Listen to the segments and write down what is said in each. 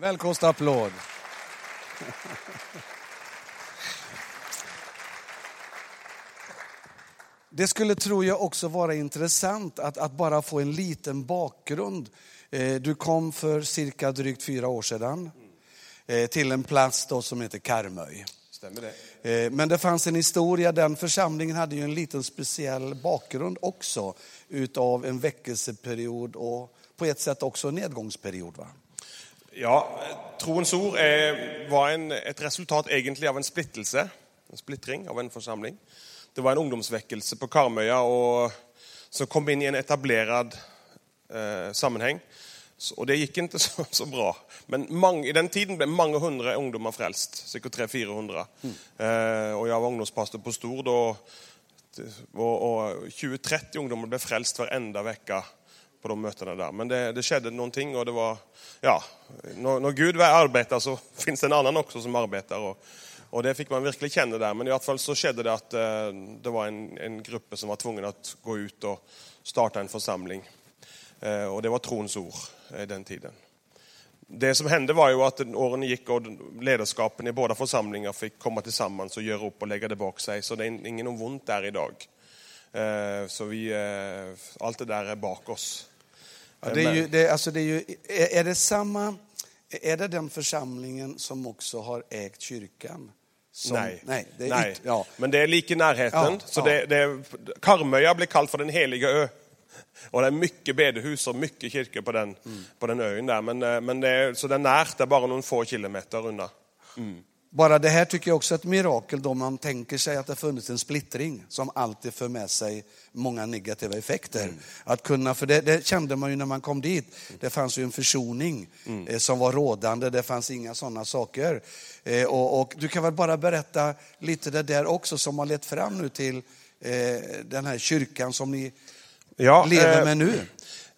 Välkosta applåd. Det skulle, tror jag, också vara intressant att, att bara få en liten bakgrund. Eh, Du kom för cirka drygt fyra år sedan eh, till en plats då som heter Karmöy. Stämmer det? Eh, Men det fanns en historia, den församlingen hade ju en liten speciell bakgrund också utav en väckelseperiod och på ett sätt också en nedgångsperiod. Va? Ja, Troens ord är, var en, ett resultat egentlig av en splittelse, en splittring av en församling. Det var en ungdomsväckelse på Karmøya och, som kom in i en etablerad eh, sammanhang. Så, och det gick inte så, så bra. Men mange, i den tiden blev många hundra ungdomar frälst, säkert 300-400. Eh, och jag var ungdomspastor på Stor då, och, och 20-30 ungdomar blev frälst varenda vecka på de mötena där. Men det, det skedde någonting och det var, ja, när, när Gud arbetar så finns det en annan också som arbetar. Och, och det fick man verkligen känna där. Men i alla fall så skedde det att eh, det var en, en grupp som var tvungen att gå ut och starta en församling. Eh, och det var trons ord eh, i den tiden. Det som hände var ju att åren gick och ledarskapen i båda församlingar fick komma tillsammans och göra upp och lägga det bak sig. Så det är ingen ont där idag. Eh, så vi, eh, allt det där är bak oss. Ja, det är, ju, det, alltså det är, ju, är, är det samma, är det den församlingen som också har ägt kyrkan? Som, Nej, nej, det är Nej. Yt, ja. men det är lika i närheten. Ja, så ja. Det, det, Karmøya blir kallad för den heliga ö. Och det är mycket bedehus och mycket kyrkor på den, Mm. på den ön där. Men, eh, men det, är- så det är närt, det är bara några få kilometer undan. Bara det här tycker jag också är ett mirakel då man tänker sig att det funnits en splittring som alltid för med sig många negativa effekter. Mm. Att kunna, för det, det kände man ju när man kom dit. Det fanns ju en försoning Mm. eh, som var rådande, det fanns inga sådana saker. Eh, och, och du kan väl bara berätta lite det där också som har lett fram nu till eh, den här kyrkan som ni Ja, lever eh, med nu.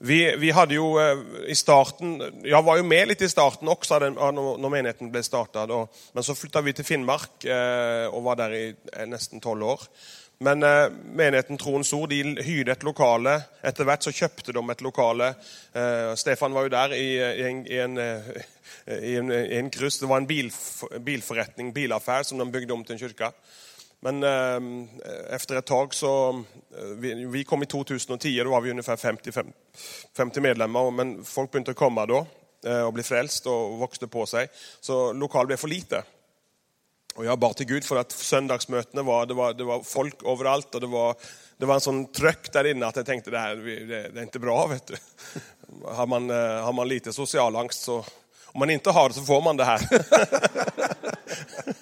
Vi, vi hade ju eh, i starten, jag var ju med lite i starten också den- när menigheten blev startad. Och, men så flyttade vi till Finnmark eh, och var där i eh, nästan 12 år. Men eh, menigheten Troens Ord de hyrde ett lokale. Etter hvert så köpte de ett lokale. Eh, Stefan var ju där i, i, en, i, en, i, en, i en kryss. Det var en bilf, bilförrättning, bilaffär som de byggde om till en kyrka. Men ehm, eh, efter ett tag så, eh, vi, kom i 2010, då var vi ungefär 50, 50 medlemmar, men folk började komma då eh, och bli frälst och växte på sig. Så lokal blev för lite. Och jag bad till Gud för att söndagsmötena var, det var, det var folk överallt och det var, det var en sån tryck där inne att jag tänkte det här det, det är inte bra. Vet du. Har, man, har man lite social angst så, om man inte har det så får man det här.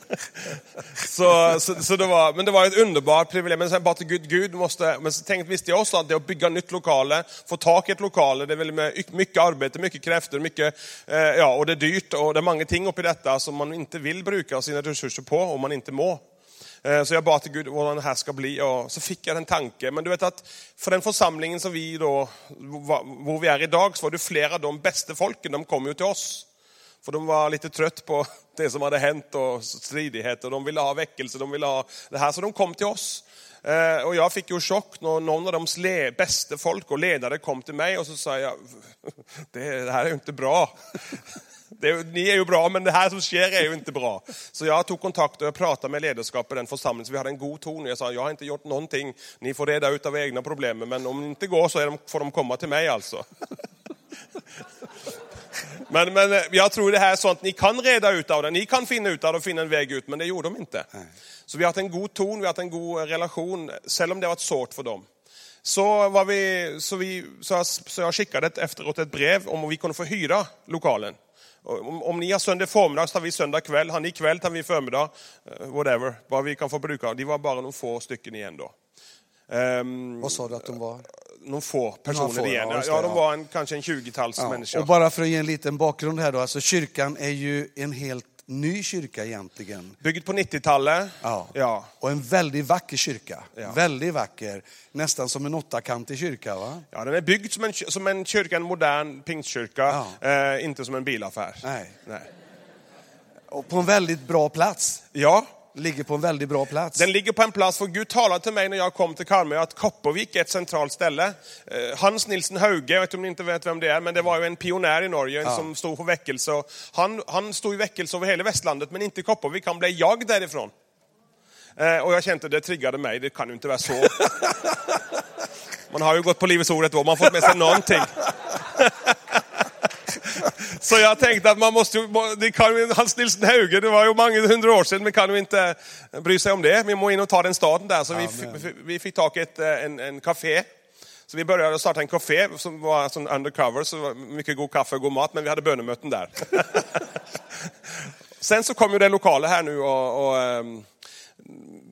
Så, så, så det var, men det var ett underbart privilegium. Men sen bara till Gud, Gud måste, men så tänkte, visste jag också att det att bygga nytt lokale, få tag i ett lokale, det är väl med mycket arbete, mycket krafter, mycket, eh, ja, och det är dyrt och det är många ting uppe i detta som man inte vill bruka sina resurser på om man inte må. Eh, Så jag bad till Gud vad det här ska bli och så fick jag en tanke. Men du vet att för den församlingen som vi då, var- vi är idag, så var det flera av de bästa folken, de kom ju till oss. För de var lite trött på det som hade hänt och stridigheter. De ville ha väckelse, de ville ha det här. Så de kom till oss. Eh, och jag fick ju chock när någon av deras bästa folk och ledare kom till mig och så sa jag, det, här är ju inte bra. Det, ni är ju bra, men det här som sker är ju inte bra. Så jag tog kontakt och jag pratade med ledarskapet i den församlingen, så vi hade en god ton. Jag sa, jag har inte gjort någonting, ni får reda ut av egna problem, men om det inte går så är de, får de komma till mig alltså. Men, men eh, jag tror det här är sånt ni kan reda ut av det. Ni kan finna ut av det och finna en väg ut, men det gjorde de inte. Så vi har haft en god ton, vi har haft en god eh, relation, även om det har varit svårt för dem. Så, var vi, så, vi, så, jag, så jag skickade ett, efteråt ett brev om vi kunde få hyra lokalen. Om, om ni har söndag förmiddag så tar vi söndag kväll, har ni kväll tar vi förmiddag. eh, Whatever, vad vi kan få bruka. De var bara några få stycken igen då. Ehm, Vad sa du att de var? några få personer få, ja, igen. Ja, det, de ja. var en, kanske en 20-tals Ja, människor. och bara för att ge en liten bakgrund här då, alltså kyrkan är ju en helt ny kyrka egentligen. Byggd på 90-talet. Ja. ja. Och en väldigt vacker kyrka. Ja. Väldigt vacker. Nästan som en åttakantig kyrka va? Ja, den är byggd som en, som en kyrka, en modern pingstkyrka, eh, inte som en bilaffär. Nej. Nej. Och på en väldigt bra plats. Ja, Ligger på en väldigt bra plats. Den ligger på en plats, för Gud talade till mig när jag kom till Karmö att Kopervik är ett centralt ställe. Eh, Hans Nilsen Hauge, jag vet om ni inte vet vem det är, men det var ju en pionjär i Norge Ja. som stod för väckelse. Han, han stod i väckelse över hela västlandet, men inte i Kopervik. Han blev jagd därifrån. Eh, Och jag kände det triggade mig, det kan ju inte vara så. Man har ju gått på Livets Ord ett år, man har fått med sig någonting. Så jag tänkte att man måste det kan Hans Nilsen Hauge, det var ju många hundra år sedan, men kan ju inte bry sig om det. Vi må in och ta den staden där. Så vi, vi fick tag i ett, eh, en, en café. Så vi började starta en café som var sån undercover, så mycket god kaffe och god mat, men vi hade bönemöten där. Sen så kom ju det lokala här nu och, och ehm,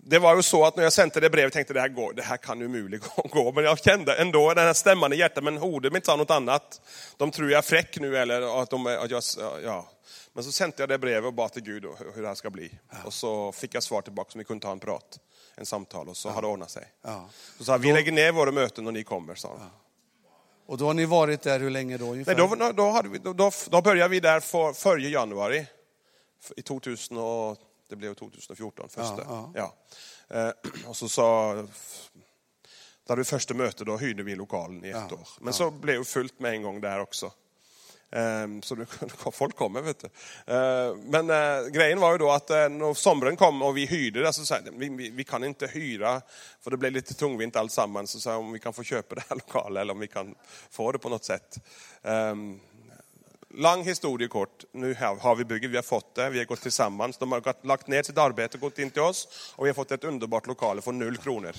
det var ju så att när jag sände det brevet tänkte det här, går, det här kan umuligt gå. Men jag kände ändå den här stämman i hjärtat, men hodet inte sa något annat. De tror jag är fräck nu eller att de att jag, ja. Men så sände jag det brevet och bad till Gud hur det här ska bli. Och så fick jag svar tillbaka som vi kunde ta en prat, en samtal och så har det ordnat sig. Ja. Så sa vi lägger ner våra möten och ni kommer, sa han. Och då har ni varit där hur länge då ungefär? Nej, då, då, hade vi, då, då, började vi där för, förra januari i 2000 och, det blev 2014 första. Ja, Ja, Eh, och så sa, då hade vi första möte, då hyrde vi lokalen i ett Ja, år. Men så blev det fullt med en gång där också. Ehm, Så folk kommer, vet du. Ehm, Men eh, grejen var ju då att eh, när sommaren kom och vi hyrde det, så sa vi, vi, vi kan inte hyra, för det blev lite tungvint alltsammans. Så sa om vi kan få köpa det här lokalen eller om vi kan få det på något sätt. Ehm, Lång historia kort, nu har vi bygget, vi har fått det, vi har gått tillsammans. De har lagt ner sitt arbete, gått in till oss och vi har fått ett underbart lokal för noll kronor.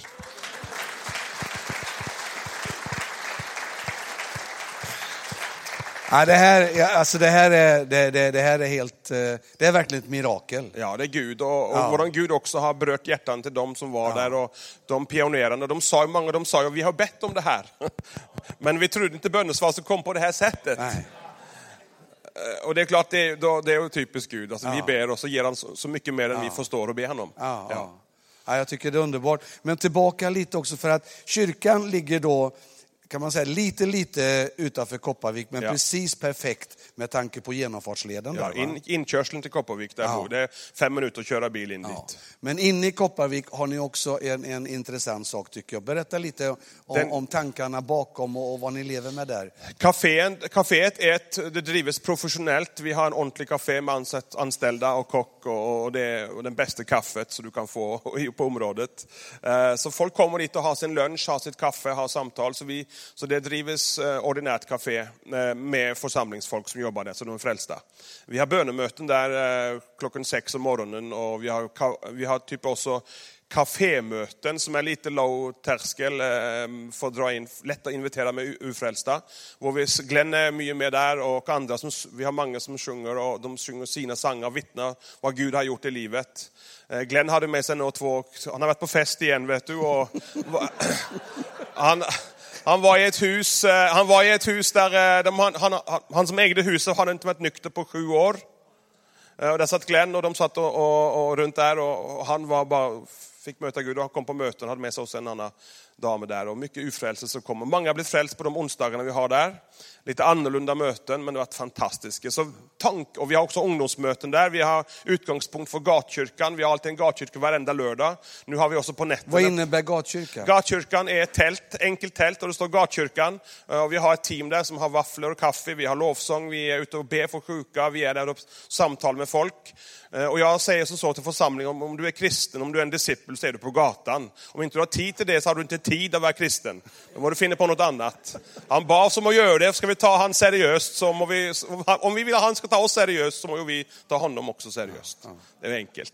Ja, det, här, ja, alltså det, här är, det, det, det här är helt, eh, det är verkligen ett mirakel. Ja, det är Gud. Och, och Ja. våran Gud också har berört hjärtan till de som var där och de pionjärerna. De sa, ju- många de sa ju, vi har bett om det här. Men vi trodde inte bönesvar skulle komma på det här sättet. Nej. Och det är klart, det är, det är typiskt Gud. Alltså, Vi Ja. ber och så ger han så, så mycket mer än vi förstår och ber han om. Ja, ja. Ja, jag tycker det är underbart. Men tillbaka lite också för att kyrkan ligger då, kan man säga, lite, lite utanför Kopparvik, men Ja. precis perfekt med tanke på genomfartsleden. Ja, där, in, inkörseln till Kopparvik, där Ja. det är fem minuter att köra bil in Ja. dit. Men inne i Kopparvik har ni också en, en intressant sak tycker jag. Berätta lite om, Den- om tankarna bakom och, och vad ni lever med där. Caféet är ett, det drivs professionellt. Vi har en ordentlig café med anställda och kock och, och, det, och den bästa kaffet som du kan få på området. Eh, Så folk kommer dit och har sin lunch, har sitt kaffe, har samtal. Så, vi, så det drivs eh, ordinärt café eh, med församlingsfolk som jobbar där, så de är frälsta. Vi har bönemöten där eh, klockan sex om morgonen och vi har, vi har typ också kafémöten som är lite low terskel ehm, för att dra in, lätt att invitera med ufrälsta. Hvor Glenn är mycket med där och andra, som, vi har många som sjunger och de sjunger sina sånger och vittnar vad Gud har gjort i livet. Glenn hade med sig två, han har varit på fest igen vet du. Och, han, han var i ett hus, eh, han var i ett hus där eh, de, han, han, han som ägde huset hade inte varit nykter på sju år. Eh, och där satt Glenn och de satt och, och, och runt där och, och han var bara, fick möta Gud och kom på möten och hade med sig oss en annan dam där. Och mycket ufrälse som kommer. Många har blivit frälst på de onsdagarna vi har där. Lite annorlunda möten men det har varit fantastiska. Så tank, och vi har också ungdomsmöten där. Vi har utgångspunkt för gatkyrkan. Vi har alltid en gatkyrka varenda lördag. Nu har vi också på nätterna. Vad innebär gatkyrka? Gatkyrkan är ett tält, enkelt tält och det står gatkyrkan. Eh, Och vi har ett team där som har vaffeln och kaffe, vi har lovsång, vi är ute och ber för sjuka, vi är där och samtal med folk. Eh, Och jag säger så, så till församlingen, om, om du är kristen, om du är en discipel så är du på gatan. Om inte du har tid till det så har du inte tid att vara kristen. Då må du finna på något annat. Han bad oss om att göra det, ska vi ta han seriöst, så må vi, om vi vill att han ska ta oss seriöst så må vi ta honom också seriöst. Det är enkelt.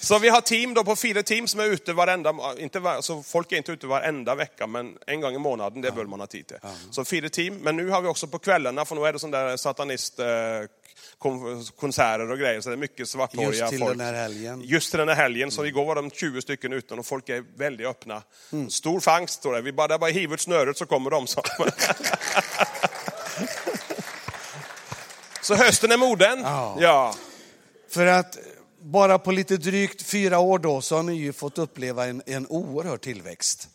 Så vi har team då på fyra team som är ute varenda, inte var, så folk är inte ute varenda vecka, men en gång i månaden, det bör man ha tid till. Så fyra team, men nu har vi också på kvällarna, för nu är det sån där satanist eh, konserter och grejer, så det är mycket svarthåriga Just till folk. den här helgen. Just till den här helgen, så igår var de 20 stycken utan och folk är väldigt öppna. Stor fangst står det, vi bara, bara hiva ut snöret så kommer de. Så. så hösten är moden. Ja. ja. För att bara på lite drygt fyra år då så har ni ju fått uppleva en, en oerhörd tillväxt.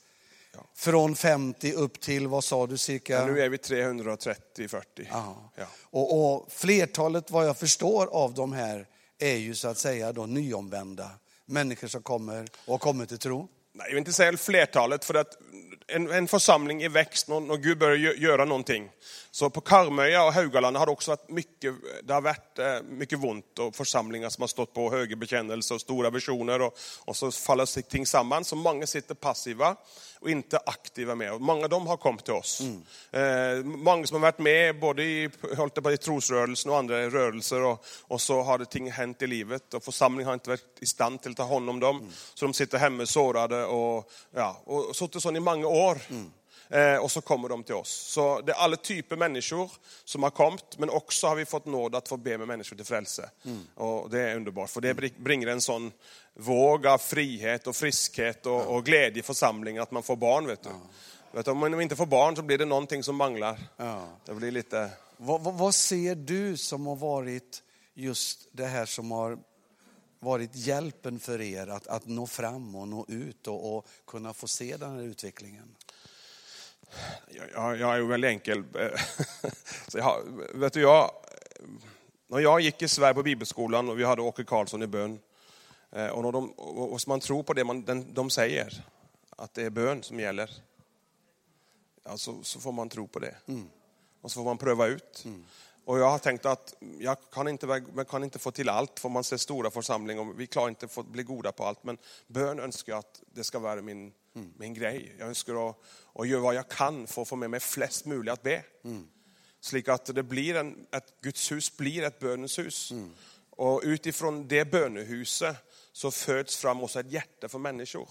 Från 50 upp till, vad sa du, cirka? Nu är vi 330-40. Ja. Ja. Och, och flertalet, vad jag förstår av de här är ju så att säga då nyomvända. Människor som kommer och har kommit till tro. Nej, jag vill inte säga flertalet, för att en, en församling i växt när, när Gud börjar gö- göra någonting. Så på Karmöja och Haugaland har det också varit mycket, det har varit eh, mycket ont och församlingar som har stått på höga bekännelser och stora visioner och, och så faller sig ting samman. Så många sitter passiva och inte aktiva med. Och många av dem har kommit till oss. Eh, många som har varit med både i, hållit på, i trosrörelsen och andra rörelser och, och så har det ting hänt i livet och församlingen har inte varit i stand till att ta hand om dem. Så de sitter hemma sårade och, ja, och suttit så i många år. Eh, och så kommer de till oss. Så det är alla typer människor som har kommit, men också har vi fått nåd att få be med människor till frälse. Och det är underbart, för det br- bringar en sån våg av frihet och friskhet och, och glädje i församlingen att man får barn. Vet du. Vet du, om man inte får barn så blir det någonting som manglar. Ja. Det blir lite... Vad, vad, vad ser du som har varit just det här som har varit hjälpen för er att, att nå fram och nå ut och, och kunna få se den här utvecklingen? Jag, jag, är väldigt enkel. Så jag, vet du, jag, när jag gick i Sverige på bibelskolan och vi hade Åke Karlsson i bön, eh, och, när de, och, man tror på det man, den, de säger, att det är bön som gäller, ja, så, så får man tro på det. Och så får man pröva ut. Och jag har tänkt att jag kan inte, jag kan inte få till allt, för man ser stora församlingar och vi klarar inte att bli goda på allt. Men bön önskar jag att det ska vara min, min grej. Jag önskar att, att göra vad jag kan för att få med mig flest möjligt att be. Så att det blir en, att Guds hus blir ett bönens hus. Och utifrån det bönehuset så föds fram också ett hjärta för människor.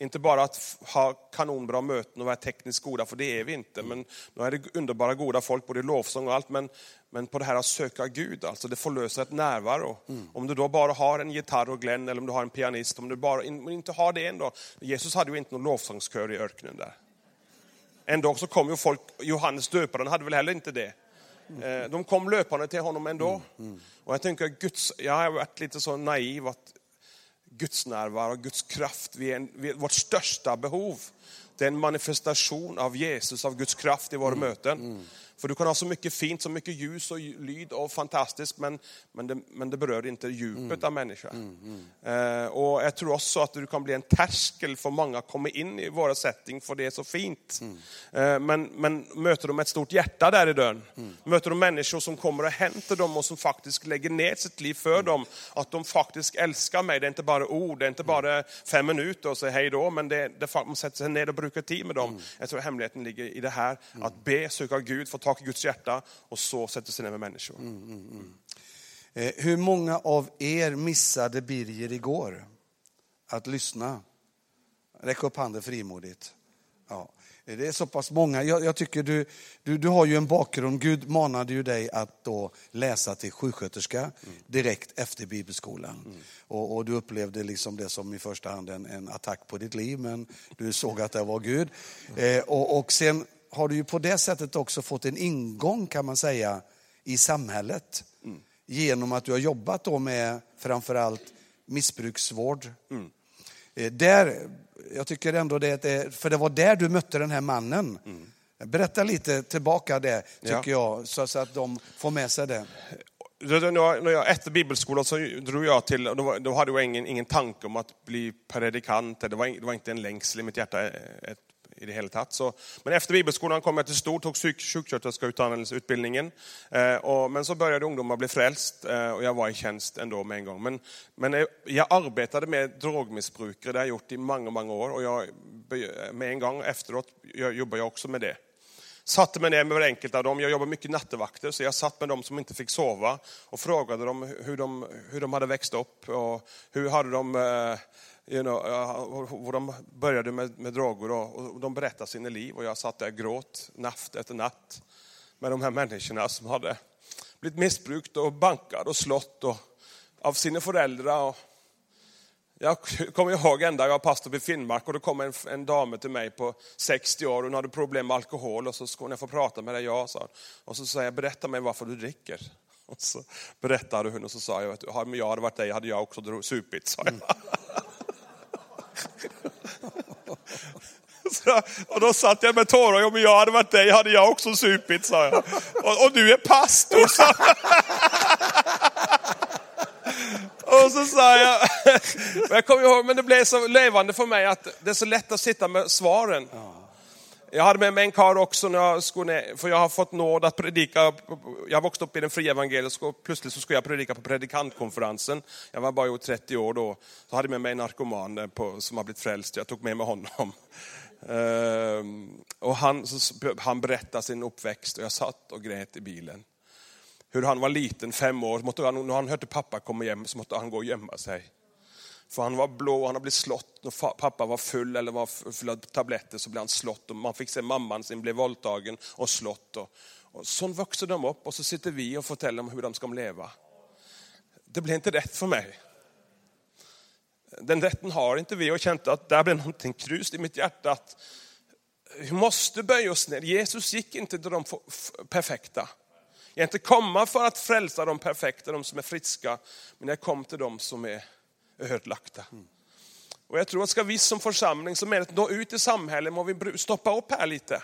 Inte bara att ha kanonbra möten och vara tekniskt goda, för det är vi inte. Men nu är det underbara goda folk, både i lovsång och allt. Men, men på det här att söka Gud, alltså det förlöser ett närvaro. Om du då bara har en gitarr och Glenn, eller om du har en pianist, om du bara in, inte har det ändå. Jesus hade ju inte någon lovsångskör i öknen där. Ändå så kom ju folk, Johannes döparen hade väl heller inte det. Eh, De kom löpande till honom ändå. Och jag tänker, Guds, jag har varit lite så naiv att Guds närvaro, Guds kraft, vi är, en, vi är vårt största behov. Det är en manifestation av Jesus, av Guds kraft i våra möten. För du kan ha så mycket fint, så mycket ljus och lyd och fantastiskt, men, men, det, men det berör inte djupet av människan. Eh, och jag tror också att du kan bli en terskel för många att komma in i våra setting, för det är så fint. Eh, men, men möter de ett stort hjärta där i dörren, möter de människor som kommer och hämtar dem och som faktiskt lägger ner sitt liv för dem, att de faktiskt älskar mig. Det är inte bara ord, det är inte bara fem minuter och säga hej då, men det, det, man sätter sig ner och brukar tid med dem. Jag tror hemligheten ligger i det här, att be, söka Gud, få tag i Guds hjärta och så sätta sig ner med människor. Eh, hur många av er missade Birger igår? Att lyssna? Räck upp handen frimodigt. Det är så pass många. Jag, jag tycker du, du, du har ju en bakgrund. Gud manade ju dig att då läsa till sjuksköterska direkt efter bibelskolan. Och, och du upplevde liksom det som i första hand en, en attack på ditt liv, men du såg att det var Gud. Eh, och, och sen har du ju på det sättet också fått en ingång kan man säga i samhället. Genom att du har jobbat då med framförallt missbruksvård. Eh, Där, jag tycker ändå det, är- för det var där du mötte den här mannen. Berätta lite tillbaka det, tycker Ja. jag, så, så att de får med sig det. När jag, efter bibelskolan så drog jag till, då, hade jag ingen, ingen tanke om att bli predikant, det var, det var inte en längsel i mitt hjärta i det hela tatt. Så, men efter bibelskolan kom jag till Stor, tog sjuksköterskeutbildningen. Eh, och, men så började ungdomar bli frälst eh, och jag var i tjänst ändå med en gång. Men, men jag arbetade med drogmissbrukare, det har jag gjort i många, många år. Och jag, med en gång efteråt jag, jobbar jag också med det. Satte mig ner med enkelt av dem. Jag jobbar mycket nattevakter, så jag satt med dem som inte fick sova och frågade dem hur de, hur de hade växt upp och hur hade de, eh, you know, och de började med, med droger. Och, de berättade sina liv och jag satt där och gråt natt efter natt med de här människorna som hade blivit missbrukt och bankad och slått och, av sina föräldrar. Och, jag kommer ihåg en dag jag var pastor i Finnmark och då kom en, en dam till mig på 60 år. Hon hade problem med alkohol och så skulle jag få prata med dig. Ja, sa hon. Och så sa jag, berätta mig varför du dricker. Och så berättade hon och så sa jag, om jag hade varit dig hade jag också supit. Sa jag. Mm. Så, och då satt jag med tårar, om jag hade varit dig hade jag också supit, sa jag. Och, och du är pastor, sa Och så sa jag, jag kommer ihåg, men det blev så levande för mig att det är så lätt att sitta med svaren. Jag hade med mig en karl också när jag skulle för jag har fått nåd att predika. Jag växte upp i den fria evangeliska och plötsligt så skulle jag predika på predikantkonferensen. Jag var bara 30 år då. Så hade jag med mig en narkoman på, som har blivit frälst. Jag tog med mig honom. Ehm, och han, han berättade sin uppväxt och jag satt och grät i bilen. Hur han var liten, fem år, måtte han, när han hörde pappa komma hem så måste han gå och gömma sig. För han var blå, han hade blivit slått. och pappa var full eller var full av tabletter så blev han slått. Och man fick se mamman sin bli våldtagen och slått. Och, och så växer de upp och så sitter vi och berättar om hur de ska leva. Det blev inte rätt för mig. Den rätten har inte vi och känt att där blev någonting krust i mitt hjärta. Att vi måste böja oss ner. Jesus gick inte till de perfekta. Jag inte komma för att frälsa de perfekta, de som är friska, men jag kom till de som är ödelagda. Och jag tror att ska vi som församling, som är att nå ut i samhället, må vi stoppa upp här lite.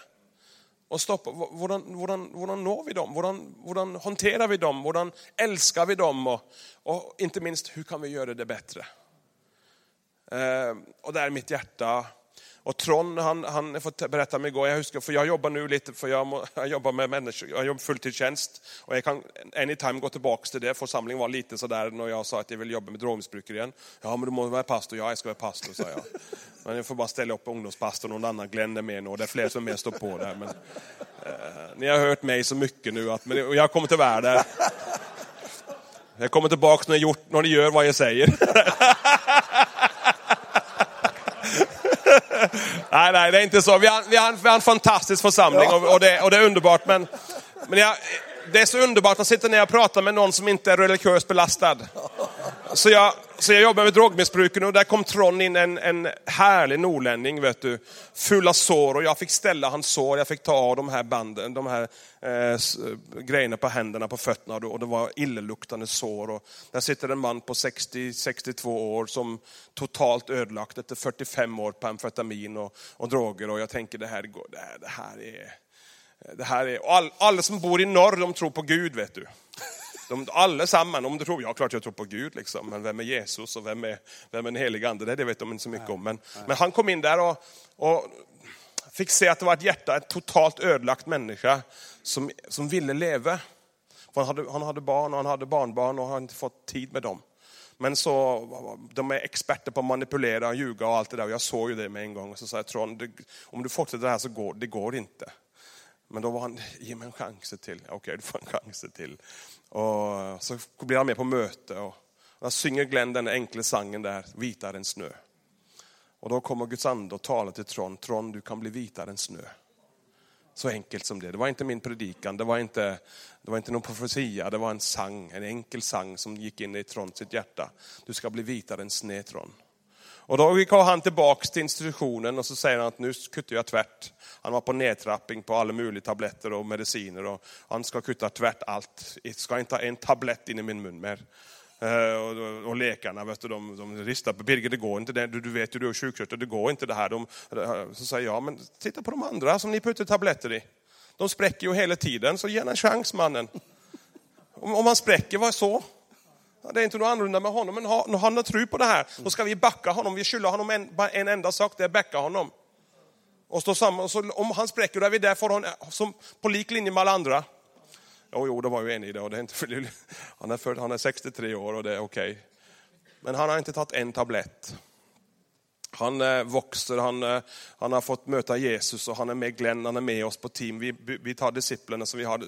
Och stoppa, hvordan, hvordan, hvordan når vi dem? Hvordan, hvordan hanterar vi dem? Hvordan älskar vi dem? Och, och inte minst, hur kan vi göra det bättre? Eh, och där är mitt hjärta och Trond, han, han får berätta mig igår, jag huskar, för jag jobbar nu lite, för jag, jag jobbar med människor, jag jobbar fulltidstjänst. Och jag kan anytime gå tillbaka till det, församlingen var lite sådär när jag sa att jag vill jobba med drogmissbrukare igen. Ja men du måste vara pastor, ja jag ska vara pastor, sa jag. Men jag får bara ställa upp ungdomspastor, någon annan, Glenn är med nu, och det är fler som är med står på där. Men, eh, ni har hört mig så mycket nu, att, men, och jag kommer till världen. Jag kommer tillbaka när, gjort, när ni gör vad jag säger. Nej, nej, det är inte så. Vi har, vi har, vi har en fantastisk församling och, och, det, och det är underbart. Men, men jag, det är så underbart att sitta ner och prata med någon som inte är religiöst belastad. Så jag, så jag jobbar med drogmissbruken och där kom Tron in, en, en härlig norrlänning, vet du. Full av sår och jag fick ställa hans sår, jag fick ta av de här banden, de här eh, grejerna på händerna, på fötterna och det var illeluktande sår. Och där sitter en man på 60-62 år som totalt ödelagt efter 45 år på amfetamin och, och droger och jag tänker det här, det här, det här är det här är, all, alla som bor i norr, de tror på Gud, vet du. De, allesammans, om du tror, ja klart jag tror på Gud, liksom, men vem är Jesus och vem är, vem är den helige ande? Det, det vet de inte så mycket om. Men, men han kom in där och, och fick se att det var ett hjärta, en totalt ödelagt människa som, som ville leva. För han, hade, han hade barn och han hade barnbarn och han hade inte fått tid med dem. Men så, de är experter på att manipulera, ljuga och allt det där. Och jag såg ju det med en gång. Och så sa jag, Tron, om du fortsätter det här så går det går inte. Men då var han, ge mig en chans till. Okej, okay, du får en chans till. Och så blir han med på möte och då synger Glenn den enkla sangen där, vitare än snö. Och då kommer Guds ande och talar till Trond, Trond du kan bli vitare än snö. Så enkelt som det. Det var inte min predikan, det var inte, det var inte någon profetia, det var en sang, en enkel sang som gick in i Trond sitt hjärta. Du ska bli vitare än snö Trond. Och då gick han tillbaks till institutionen och så säger han att nu kuttar jag tvärt. Han var på nedtrappning på alla möjliga tabletter och mediciner och han ska kutta tvärt allt. Jag ska inte ha en tablett in i min mun mer. Eh, och, och, läkarna, vet du, de, de ristar på Birger, det går inte, det, du, du vet ju du är sjuksköterska, det går inte det här. De, eh, så säger jag, men titta på de andra som ni puttar tabletter i. De spräcker ju hela tiden, så ge en chans mannen. Om, om man spräcker, vad är så? Det är inte något annorlunda med honom, men har, han har tro på det här, då ska vi backa honom. Vi skyller honom en, en enda sak, det är backa honom. Och stå samman, så, om han spräcker, då är vi där för honom, eh, som, på lik linje med alla andra. Jo, jo, det var ju en i det, och det är inte för, han, är för, han är 63 år och det är okej. Okay. Men han har inte tagit en tablett. Han eh, växer, han, eh, han har fått möta Jesus och han är med Glenn, han är med oss på team. Vi, vi tar disciplerna som vi har,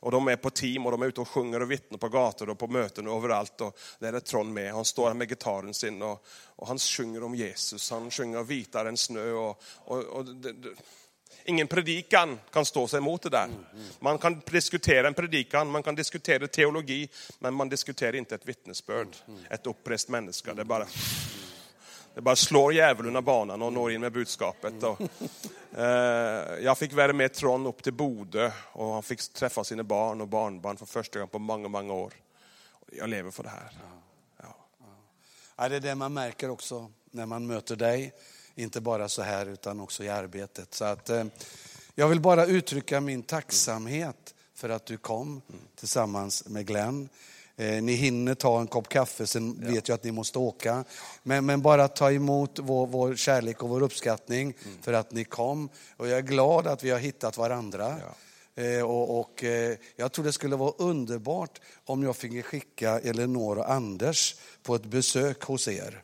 och de är på team och de är ute och sjunger och vittnar på gator och på möten och överallt. Och där är Trond med, han står här med gitarren sin och, och han sjunger om Jesus. Han sjunger vitare än snö. Och, och, och det, det, ingen predikan kan stå sig emot det där. Man kan diskutera en predikan, man kan diskutera teologi, men man diskuterar inte ett vittnesbörd, ett upprest människa. Det är bara det bara slår djävulen av banan och når in med budskapet. Och, eh, jag fick vara med Tron upp till Bode och han fick träffa sina barn och barnbarn för första gången på många, många år. Jag lever för det här. Ja. Ja. det är det man märker också när man möter dig. Inte bara så här utan också i arbetet. Så att, eh, jag vill bara uttrycka min tacksamhet för att du kom tillsammans med Glenn. Eh, ni hinner ta en kopp kaffe, sen vet jag att ni måste åka. Men, men bara ta emot vår, vår kärlek och vår uppskattning för att ni kom. Och jag är glad att vi har hittat varandra. Eh, och, och eh, jag tror det skulle vara underbart om jag finge skicka Elinor och Anders på ett besök hos er.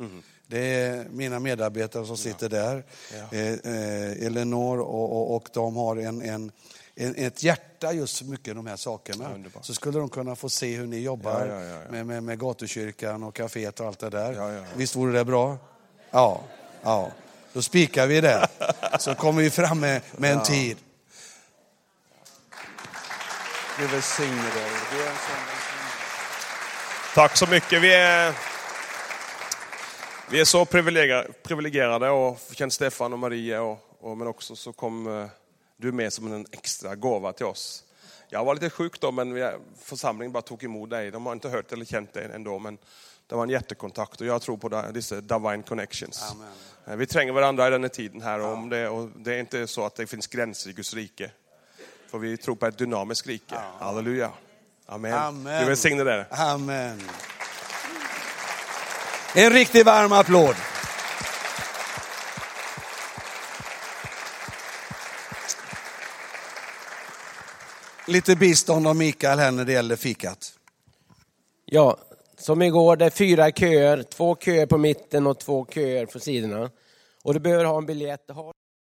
Det är mina medarbetare som sitter där. Eh, eh, Elinor och, och, och de har en, en, ett hjärta just för mycket de här sakerna. underbart. Så skulle de kunna få se hur ni jobbar Ja, ja, ja, ja. Med, med, med gatukyrkan och kaféet och allt det där. Ja, ja, ja. Visst vore det bra? Ja, ja. Då spikar vi det. Så kommer vi fram med, med en tid. Gud välsigne dig. Tack så mycket. Vi är, vi är så privilegier- privilegierade och känner Stefan och Maria, och, och, men också så kom du med som en extra gåva till oss. Jag var lite sjuk då, men församlingen bara tog emot dig. De har inte hört eller känt dig ändå, men det var en jättekontakt och jag tror på det- dessa divine connections. Amen. Eh, Vi tränger varandra i den här tiden här och, om det, och det är inte så att det finns gränser i Guds rike. För vi tror på ett dynamiskt rike. Halleluja. Amen. Amen. Du välsigne dig. Amen. En riktigt varm applåd. Lite bistånd av Mikael här när det gäller fikat. Ja, som igår, det är fyra köer, två köer på mitten och två köer på sidorna. Och du behöver ha en biljett.